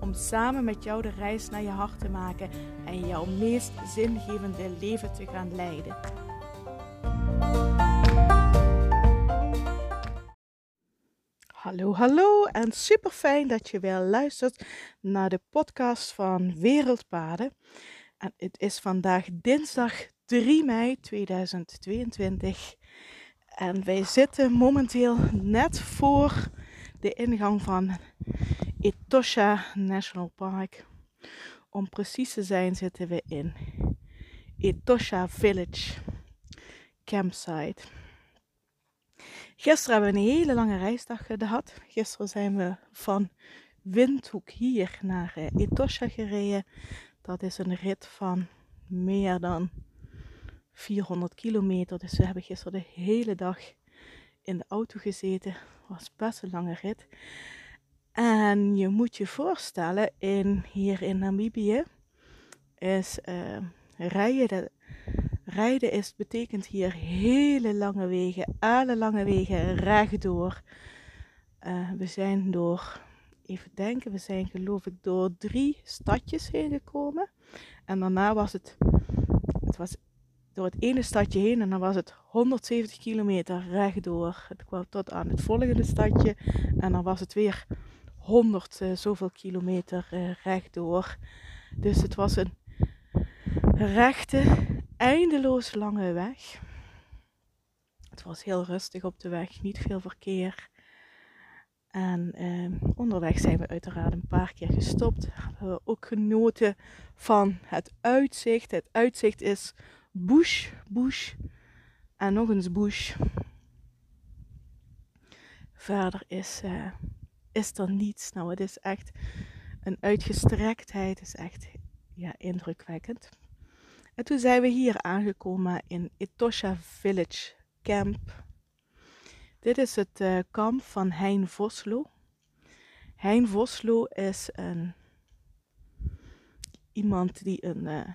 Om samen met jou de reis naar je hart te maken en jouw meest zingevende leven te gaan leiden. Hallo, hallo en super fijn dat je weer luistert naar de podcast van Wereldpaden. En het is vandaag dinsdag 3 mei 2022. En wij zitten momenteel net voor de ingang van Etosha National Park. Om precies te zijn zitten we in Etosha Village Campsite. Gisteren hebben we een hele lange reisdag gehad. Gisteren zijn we van Windhoek hier naar eh, Etosha gereden. Dat is een rit van meer dan 400 kilometer. Dus we hebben gisteren de hele dag in de auto gezeten. Was best een lange rit. En je moet je voorstellen, in, hier in Namibië is uh, rijden, rijden is, betekent hier hele lange wegen, alle lange wegen rechtdoor. Uh, we zijn door, even denken, we zijn geloof ik door drie stadjes heen gekomen. En daarna was het, het was door het ene stadje heen en dan was het 170 kilometer rechtdoor. Het kwam tot aan het volgende stadje en dan was het weer 100 uh, zoveel kilometer uh, rechtdoor. Dus het was een rechte, eindeloos lange weg. Het was heel rustig op de weg, niet veel verkeer. En eh, onderweg zijn we uiteraard een paar keer gestopt. Hebben we ook genoten van het uitzicht. Het uitzicht is bush, bush en nog eens bush. Verder is, uh, is er niets. Nou, het is echt een uitgestrektheid. Het is echt ja, indrukwekkend. En toen zijn we hier aangekomen in Etosha Village Camp. Dit is het uh, kamp van Hein Voslo. Hein Voslo is een iemand die een, uh,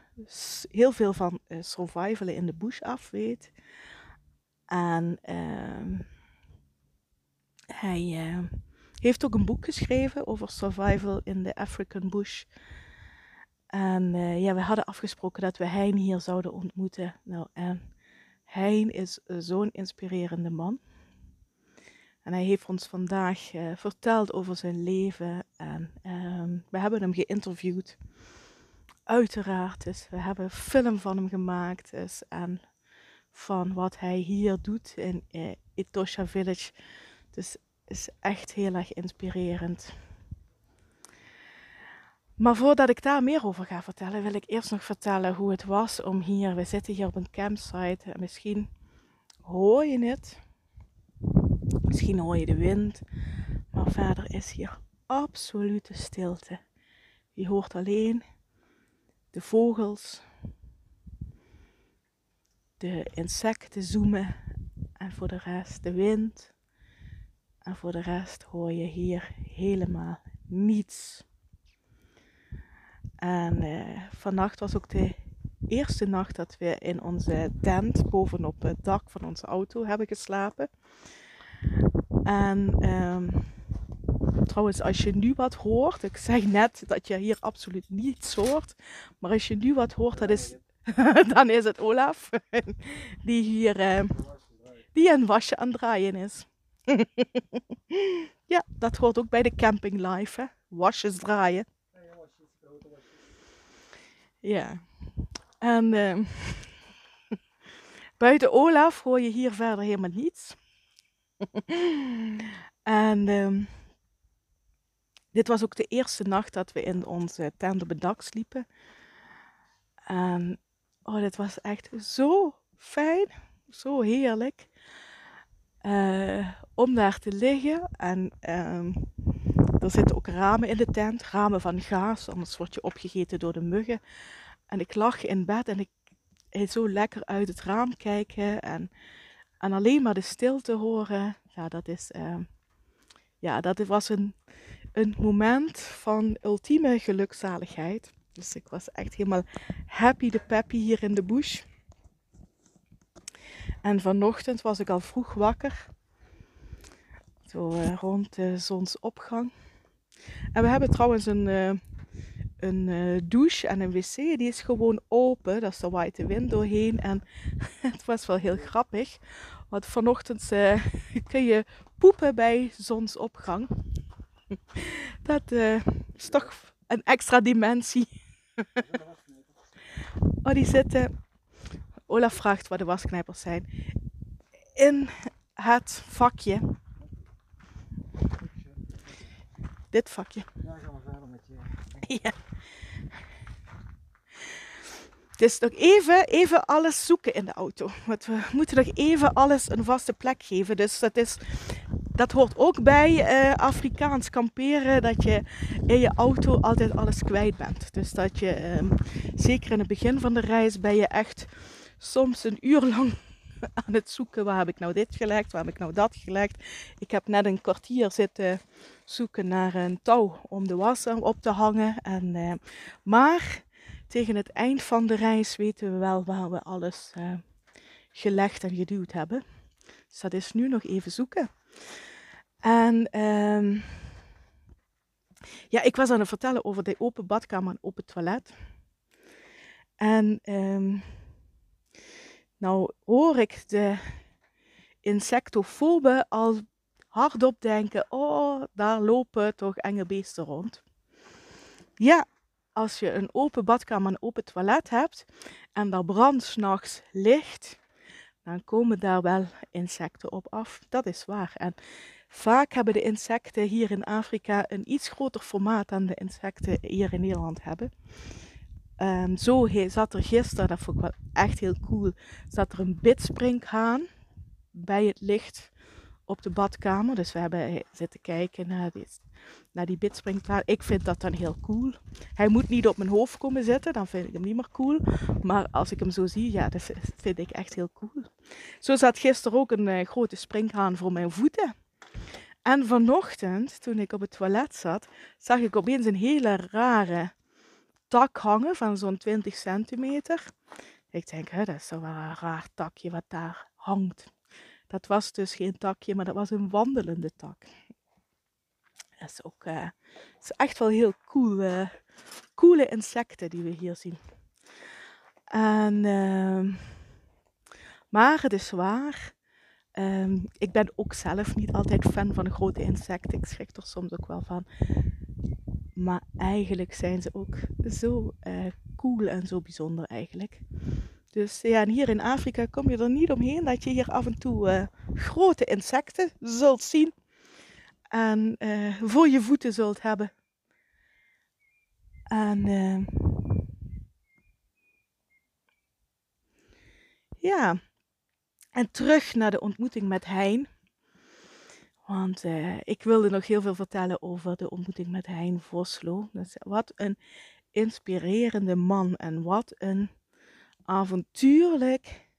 heel veel van uh, survivalen in de bush af weet. En uh, hij heeft ook een boek geschreven over survival in de African bush. En ja, we hadden afgesproken dat we Hein hier zouden ontmoeten. Nou, en Hein is zo'n inspirerende man. En hij heeft ons vandaag verteld over zijn leven. En ehm, we hebben hem geïnterviewd uiteraard. Dus we hebben een film van hem gemaakt. Dus, en van wat hij hier doet in eh, Etosha Village. Dus is echt heel erg inspirerend. Maar voordat ik daar meer over ga vertellen, wil ik eerst nog vertellen hoe het was om hier. We zitten hier op een campsite en misschien hoor je het. Misschien hoor je de wind. Maar verder is hier absolute stilte. Je hoort alleen de vogels, de insecten zoemen en voor de rest de wind. En voor de rest hoor je hier helemaal niets. En uh, vannacht was ook de eerste nacht dat we in onze tent bovenop het dak van onze auto hebben geslapen. En um, Trouwens, als je nu wat hoort, ik zeg net dat je hier absoluut niets hoort, maar als je nu wat hoort, dat is, dan is het Olaf, die hier uh, die een wasje aan het draaien is. ja, dat hoort ook bij de camping life, hè? wasjes draaien. Ja, en uh, buiten Olaf hoor je hier verder helemaal niets. en uh, dit was ook de eerste nacht dat we in onze tent op het dak sliepen. En oh, dit was echt zo fijn, zo heerlijk. Uh, om daar te liggen. En uh, er zitten ook ramen in de tent, ramen van gaas, anders word je opgegeten door de muggen. En ik lag in bed en ik, zo lekker uit het raam kijken en, en alleen maar de stilte horen. Ja, dat is, uh, ja, dat was een, een moment van ultieme gelukzaligheid. Dus ik was echt helemaal happy de peppy hier in de bush. En vanochtend was ik al vroeg wakker. Zo uh, rond de zonsopgang. En we hebben trouwens een, uh, een uh, douche en een wc. Die is gewoon open. Dat is de waait de wind doorheen. En het was wel heel grappig. Want vanochtend kun je poepen bij zonsopgang. Dat is toch een extra dimensie. oh, die zitten. Olaf vraagt waar de wasknijpers zijn. In het vakje. Dit vakje. Ja, gaan we verder met je. Ja. Dus nog even, even alles zoeken in de auto. Want we moeten nog even alles een vaste plek geven. Dus dat, is, dat hoort ook bij uh, Afrikaans kamperen. Dat je in je auto altijd alles kwijt bent. Dus dat je, um, zeker in het begin van de reis, ben je echt soms een uur lang aan het zoeken. Waar heb ik nou dit gelegd? Waar heb ik nou dat gelegd? Ik heb net een kwartier zitten zoeken naar een touw om de was op te hangen. En, uh, maar tegen het eind van de reis weten we wel waar we alles uh, gelegd en geduwd hebben. Dus dat is nu nog even zoeken. En um, ja, ik was aan het vertellen over de open badkamer en open toilet. En um, nou hoor ik de insectofoben al hardop denken: oh, daar lopen toch enge beesten rond. Ja, als je een open badkamer en open toilet hebt en daar brandt s'nachts licht, dan komen daar wel insecten op af. Dat is waar. En vaak hebben de insecten hier in Afrika een iets groter formaat dan de insecten hier in Nederland hebben. Um, zo zat er gisteren, dat vond ik wel echt heel cool, zat er een bidspringhaan bij het licht op de badkamer. Dus we hebben zitten kijken naar die, naar die bidspringhaan. Ik vind dat dan heel cool. Hij moet niet op mijn hoofd komen zitten, dan vind ik hem niet meer cool. Maar als ik hem zo zie, ja, dat vind ik echt heel cool. Zo zat gisteren ook een uh, grote springhaan voor mijn voeten. En vanochtend, toen ik op het toilet zat, zag ik opeens een hele rare tak hangen van zo'n 20 centimeter. Ik denk, hè, dat is wel een raar takje wat daar hangt. Dat was dus geen takje, maar dat was een wandelende tak. Dat is ook uh, is echt wel heel cool, uh, coole insecten die we hier zien. En, uh, maar het is waar. Um, ik ben ook zelf niet altijd fan van grote insecten. Ik schrik er soms ook wel van. Maar eigenlijk zijn ze ook zo uh, cool en zo bijzonder eigenlijk. Dus ja, en hier in Afrika kom je er niet omheen dat je hier af en toe uh, grote insecten zult zien. En uh, voor je voeten zult hebben. En ja, en terug naar de ontmoeting met Hein. Want uh, ik wilde nog heel veel vertellen over de ontmoeting met Hein Voslo. Dus wat een inspirerende man en wat een avontuurlijk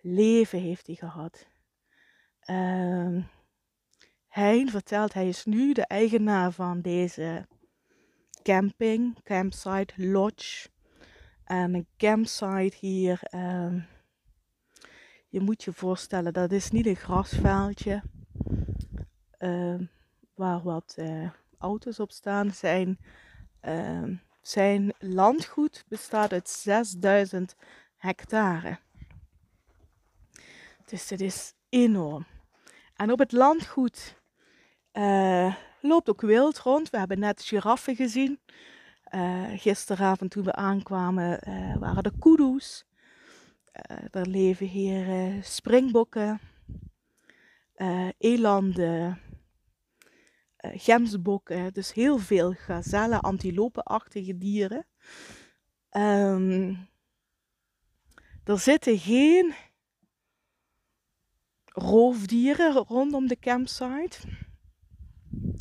leven heeft hij gehad. Uh, hein vertelt, hij is nu de eigenaar van deze camping, campsite, lodge. En een campsite hier, uh, je moet je voorstellen, dat is niet een grasveldje waar wat uh, auto's op staan, zijn, uh, zijn landgoed bestaat uit 6000 hectare. Dus het is enorm. En op het landgoed eh, loopt ook wild rond. We hebben net giraffen gezien. Uh, gisteravond toen we aankwamen waren er kudu's. er leven hier springbokken, elanden, gemsbokken, dus heel veel gazellen, antilopenachtige dieren. Um, er zitten geen roofdieren rondom de campsite.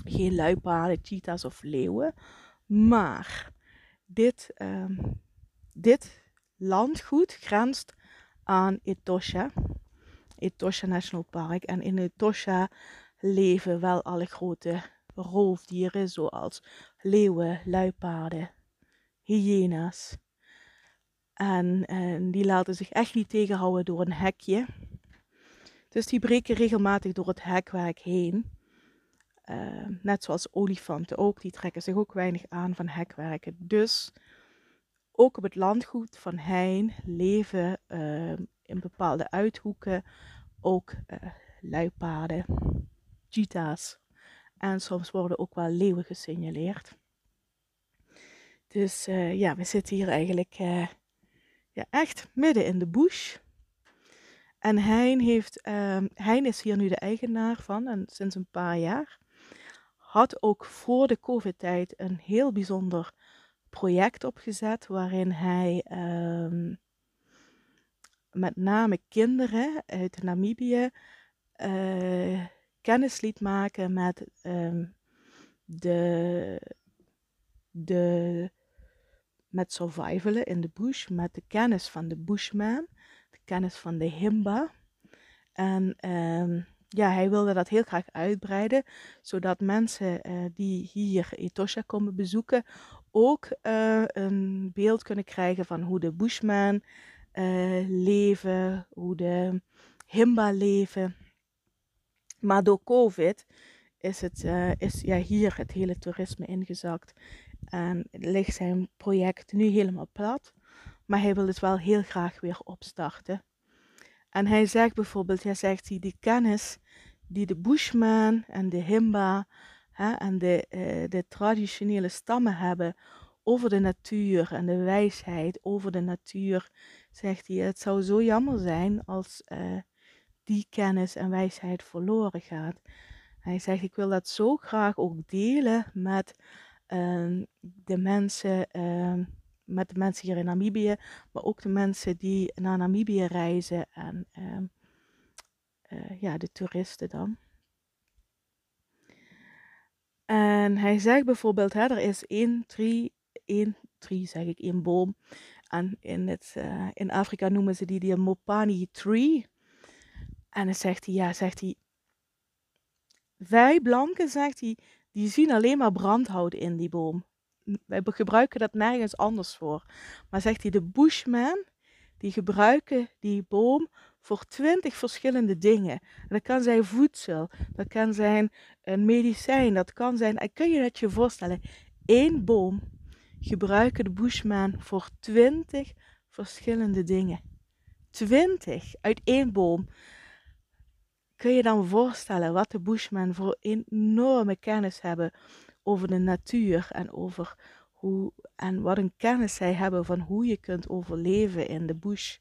Geen luipaarden, cheetahs of leeuwen. Maar dit, um, dit landgoed grenst aan Etosha. Etosha National Park. En in Etosha leven wel alle grote roofdieren zoals leeuwen, luipaarden, hyena's. En, die laten zich echt niet tegenhouden door een hekje. Dus die breken regelmatig door het hekwerk heen. Uh, net zoals olifanten ook, die trekken zich ook weinig aan van hekwerken. Dus ook op het landgoed van Hein leven uh, in bepaalde uithoeken ook uh, luipaarden, cheetahs en soms worden ook wel leeuwen gesignaleerd. Dus uh, ja, we zitten hier eigenlijk uh, ja, echt midden in de bush. En Hein, heeft, uh, hein is hier nu de eigenaar van en sinds een paar jaar. Had ook voor de COVID-tijd een heel bijzonder project opgezet waarin hij um, met name kinderen uit Namibië uh, kennis liet maken met um, de, de, met survivalen in de bush, met de kennis van de bushman, de kennis van de himba. En um, ja, hij wilde dat heel graag uitbreiden, zodat mensen uh, die hier Etosha komen bezoeken ook uh, een beeld kunnen krijgen van hoe de Bushmen uh, leven, hoe de Himba leven. Maar door COVID is, het, uh, is ja, hier het hele toerisme ingezakt. En ligt zijn project nu helemaal plat. Maar hij wil het wel heel graag weer opstarten. En hij zegt bijvoorbeeld, hij zegt hij, die kennis die de Bushman en de Himba hè, en de, uh, de traditionele stammen hebben over de natuur en de wijsheid over de natuur, zegt hij, het zou zo jammer zijn als uh, die kennis en wijsheid verloren gaat. Hij zegt, ik wil dat zo graag ook delen met uh, de mensen, uh, met de mensen hier in Namibië, maar ook de mensen die naar Namibië reizen en uh, ja, de toeristen dan. En hij zegt bijvoorbeeld, hè, er is één tree, één tree zeg ik, één boom. En in, het, uh, in Afrika noemen ze die de Mopani tree. En dan zegt hij, ja, zegt hij, wij blanken, zegt hij, die zien alleen maar brandhout in die boom. Wij gebruiken dat nergens anders voor. Maar zegt hij, de Bushmen, die gebruiken die boom voor twintig verschillende dingen. Dat kan zijn voedsel, dat kan zijn een medicijn, dat kan zijn, kun je dat je voorstellen, één boom gebruiken de Bushmen voor twintig verschillende dingen. Twintig uit één boom. Kun je dan voorstellen wat de Bushmen voor enorme kennis hebben over de natuur en over hoe en wat een kennis zij hebben van hoe je kunt overleven in de bush.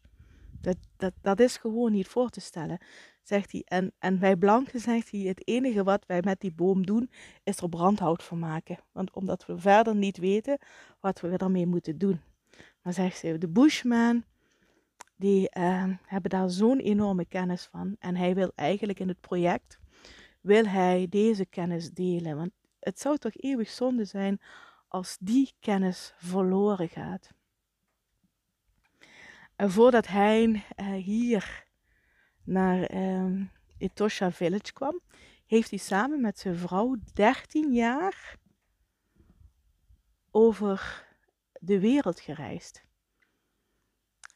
Dat, dat, dat is gewoon niet voor te stellen, zegt hij. En, en wij blanken, zegt hij, het enige wat wij met die boom doen, is er brandhout van maken. Want omdat we verder niet weten wat we ermee moeten doen. Maar zegt ze, de Bushman, die uh, hebben daar zo'n enorme kennis van. En hij wil eigenlijk in het project, wil hij deze kennis delen. Want het zou toch eeuwig zonde zijn als die kennis verloren gaat. En voordat hij uh, hier naar uh, Etosha Village kwam, heeft hij samen met zijn vrouw 13 jaar over de wereld gereisd.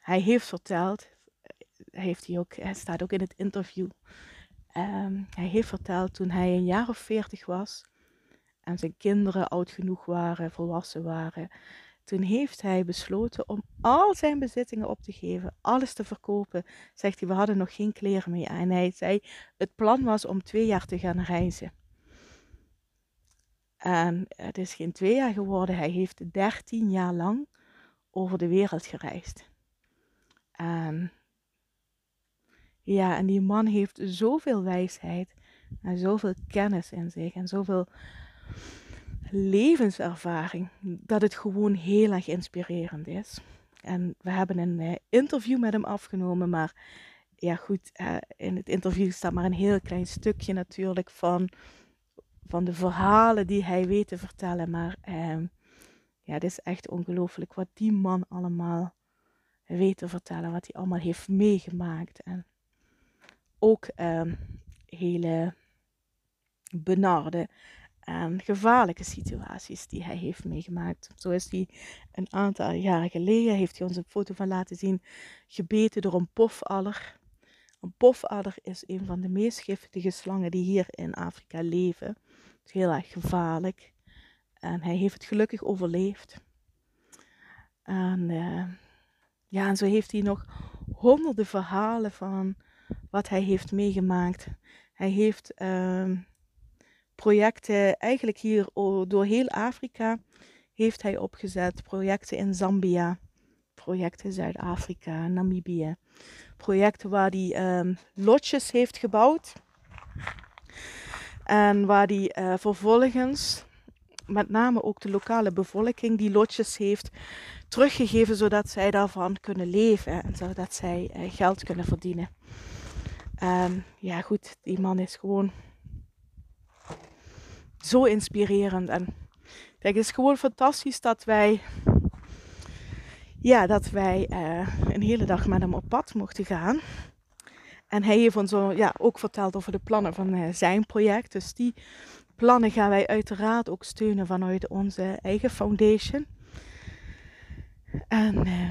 Hij heeft verteld, heeft hij ook, het staat ook in het interview, um, hij heeft verteld toen hij een jaar of veertig was en zijn kinderen oud genoeg waren, volwassen waren, toen heeft hij besloten om al zijn bezittingen op te geven, alles te verkopen. Zegt hij, we hadden nog geen kleren meer. En hij zei, het plan was om twee jaar te gaan reizen. En het is geen twee jaar geworden. Hij heeft dertien jaar lang over de wereld gereisd. En ja, en die man heeft zoveel wijsheid en zoveel kennis in zich en zoveel levenservaring dat het gewoon heel erg inspirerend is. En we hebben een uh, interview met hem afgenomen, maar ja goed, uh, in het interview staat maar een heel klein stukje natuurlijk van, van de verhalen die hij weet te vertellen. Maar uh, ja, het is echt ongelooflijk wat die man allemaal weet te vertellen wat hij allemaal heeft meegemaakt. En ook ehm, hele benarde en gevaarlijke situaties die hij heeft meegemaakt. Zo is hij een aantal jaren geleden, heeft hij ons een foto van laten zien, gebeten door een pofadder. Een pofadder is een van de meest giftige slangen die hier in Afrika leven. Het is heel erg gevaarlijk. En hij heeft het gelukkig overleefd. En uh, ja, en zo heeft hij nog honderden verhalen van wat hij heeft meegemaakt. Hij heeft uh, projecten eigenlijk hier door heel Afrika heeft hij opgezet. Projecten in Zambia, projecten in Zuid-Afrika, Namibië. Projecten waar hij um, lotjes heeft gebouwd. En waar hij uh, vervolgens met name ook de lokale bevolking die lotjes heeft teruggegeven zodat zij daarvan kunnen leven en zodat zij uh, geld kunnen verdienen. En ja, goed, die man is gewoon zo inspirerend. En kijk, het is gewoon fantastisch dat wij, ja, dat wij uh, een hele dag met hem op pad mochten gaan. En hij heeft ons ja, ook verteld over de plannen van uh, zijn project. Dus die plannen gaan wij uiteraard ook steunen vanuit onze eigen foundation. En uh,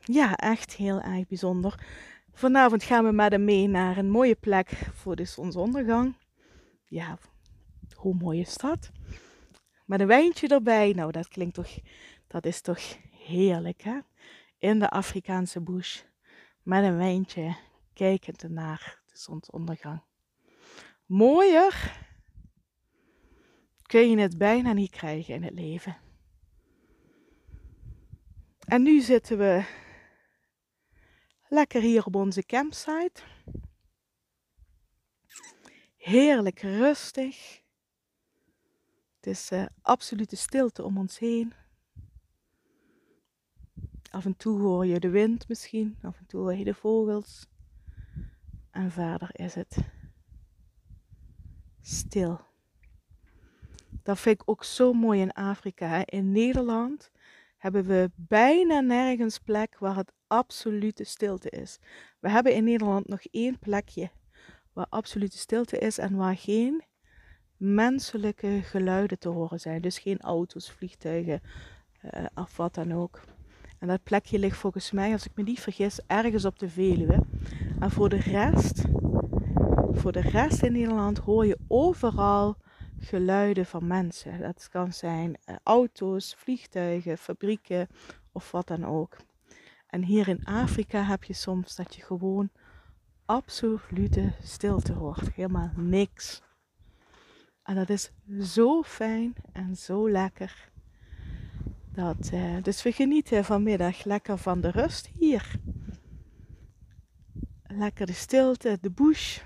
ja, echt heel erg bijzonder. Vanavond gaan we met hem mee naar een mooie plek voor de zonsondergang. Ja, hoe mooi is dat? Met een wijntje erbij. Nou, dat klinkt toch, dat is toch heerlijk, hè? In de Afrikaanse bush. Met een wijntje, kijkend naar de zonsondergang. Mooier kun je het bijna niet krijgen in het leven. En nu zitten we lekker hier op onze campsite. Heerlijk rustig. Het is uh, absolute stilte om ons heen. Af en toe hoor je de wind misschien, af en toe hoor je de vogels. En verder is het stil. Dat vind ik ook zo mooi in Afrika. In Nederland hebben we bijna nergens plek waar het absolute stilte is. We hebben in Nederland nog één plekje waar absolute stilte is en waar geen menselijke geluiden te horen zijn. Dus geen auto's, vliegtuigen uh, of wat dan ook. En dat plekje ligt volgens mij, als ik me niet vergis, ergens op de Veluwe. En voor de rest, voor de rest in Nederland hoor je overal geluiden van mensen. Dat kan zijn uh, auto's, vliegtuigen, fabrieken of wat dan ook. En hier in Afrika heb je soms dat je gewoon absolute stilte hoort. Helemaal niks. En dat is zo fijn en zo lekker. Dat, uh, dus we genieten vanmiddag lekker van de rust hier. Lekker de stilte, de bush.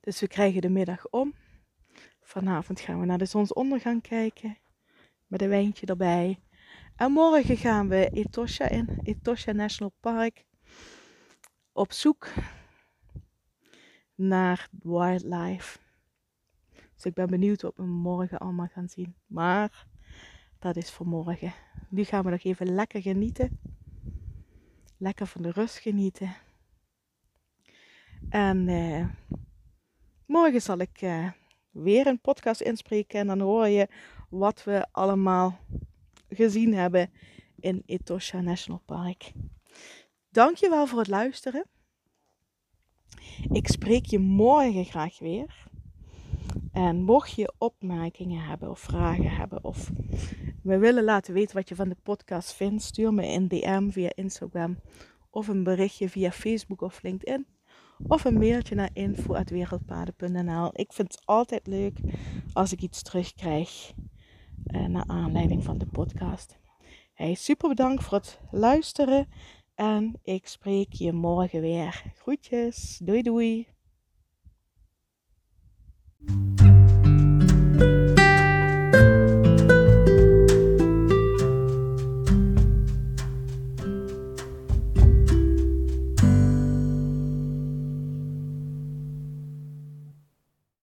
Dus we krijgen de middag om. Vanavond gaan we naar de zonsondergang kijken. Met een wijntje erbij. En morgen gaan we Etosha in, Etosha National Park. Op zoek naar wildlife. Dus ik ben benieuwd wat we morgen allemaal gaan zien. Maar dat is voor morgen. Nu gaan we nog even lekker genieten. Lekker van de rust genieten. En eh, morgen zal ik eh, weer een podcast inspreken. En dan hoor je wat we allemaal gezien hebben in Etosha National Park. Dankjewel voor het luisteren. Ik spreek je morgen graag weer. En mocht je opmerkingen hebben of vragen hebben of we willen laten weten wat je van de podcast vindt, stuur me een DM via Instagram of een berichtje via Facebook of LinkedIn of een mailtje naar info.wereldpaden.nl. Ik vind het altijd leuk als ik iets terugkrijg uh, naar aanleiding van de podcast. Hey, super bedankt voor het luisteren en ik spreek je morgen weer. Groetjes, doei doei.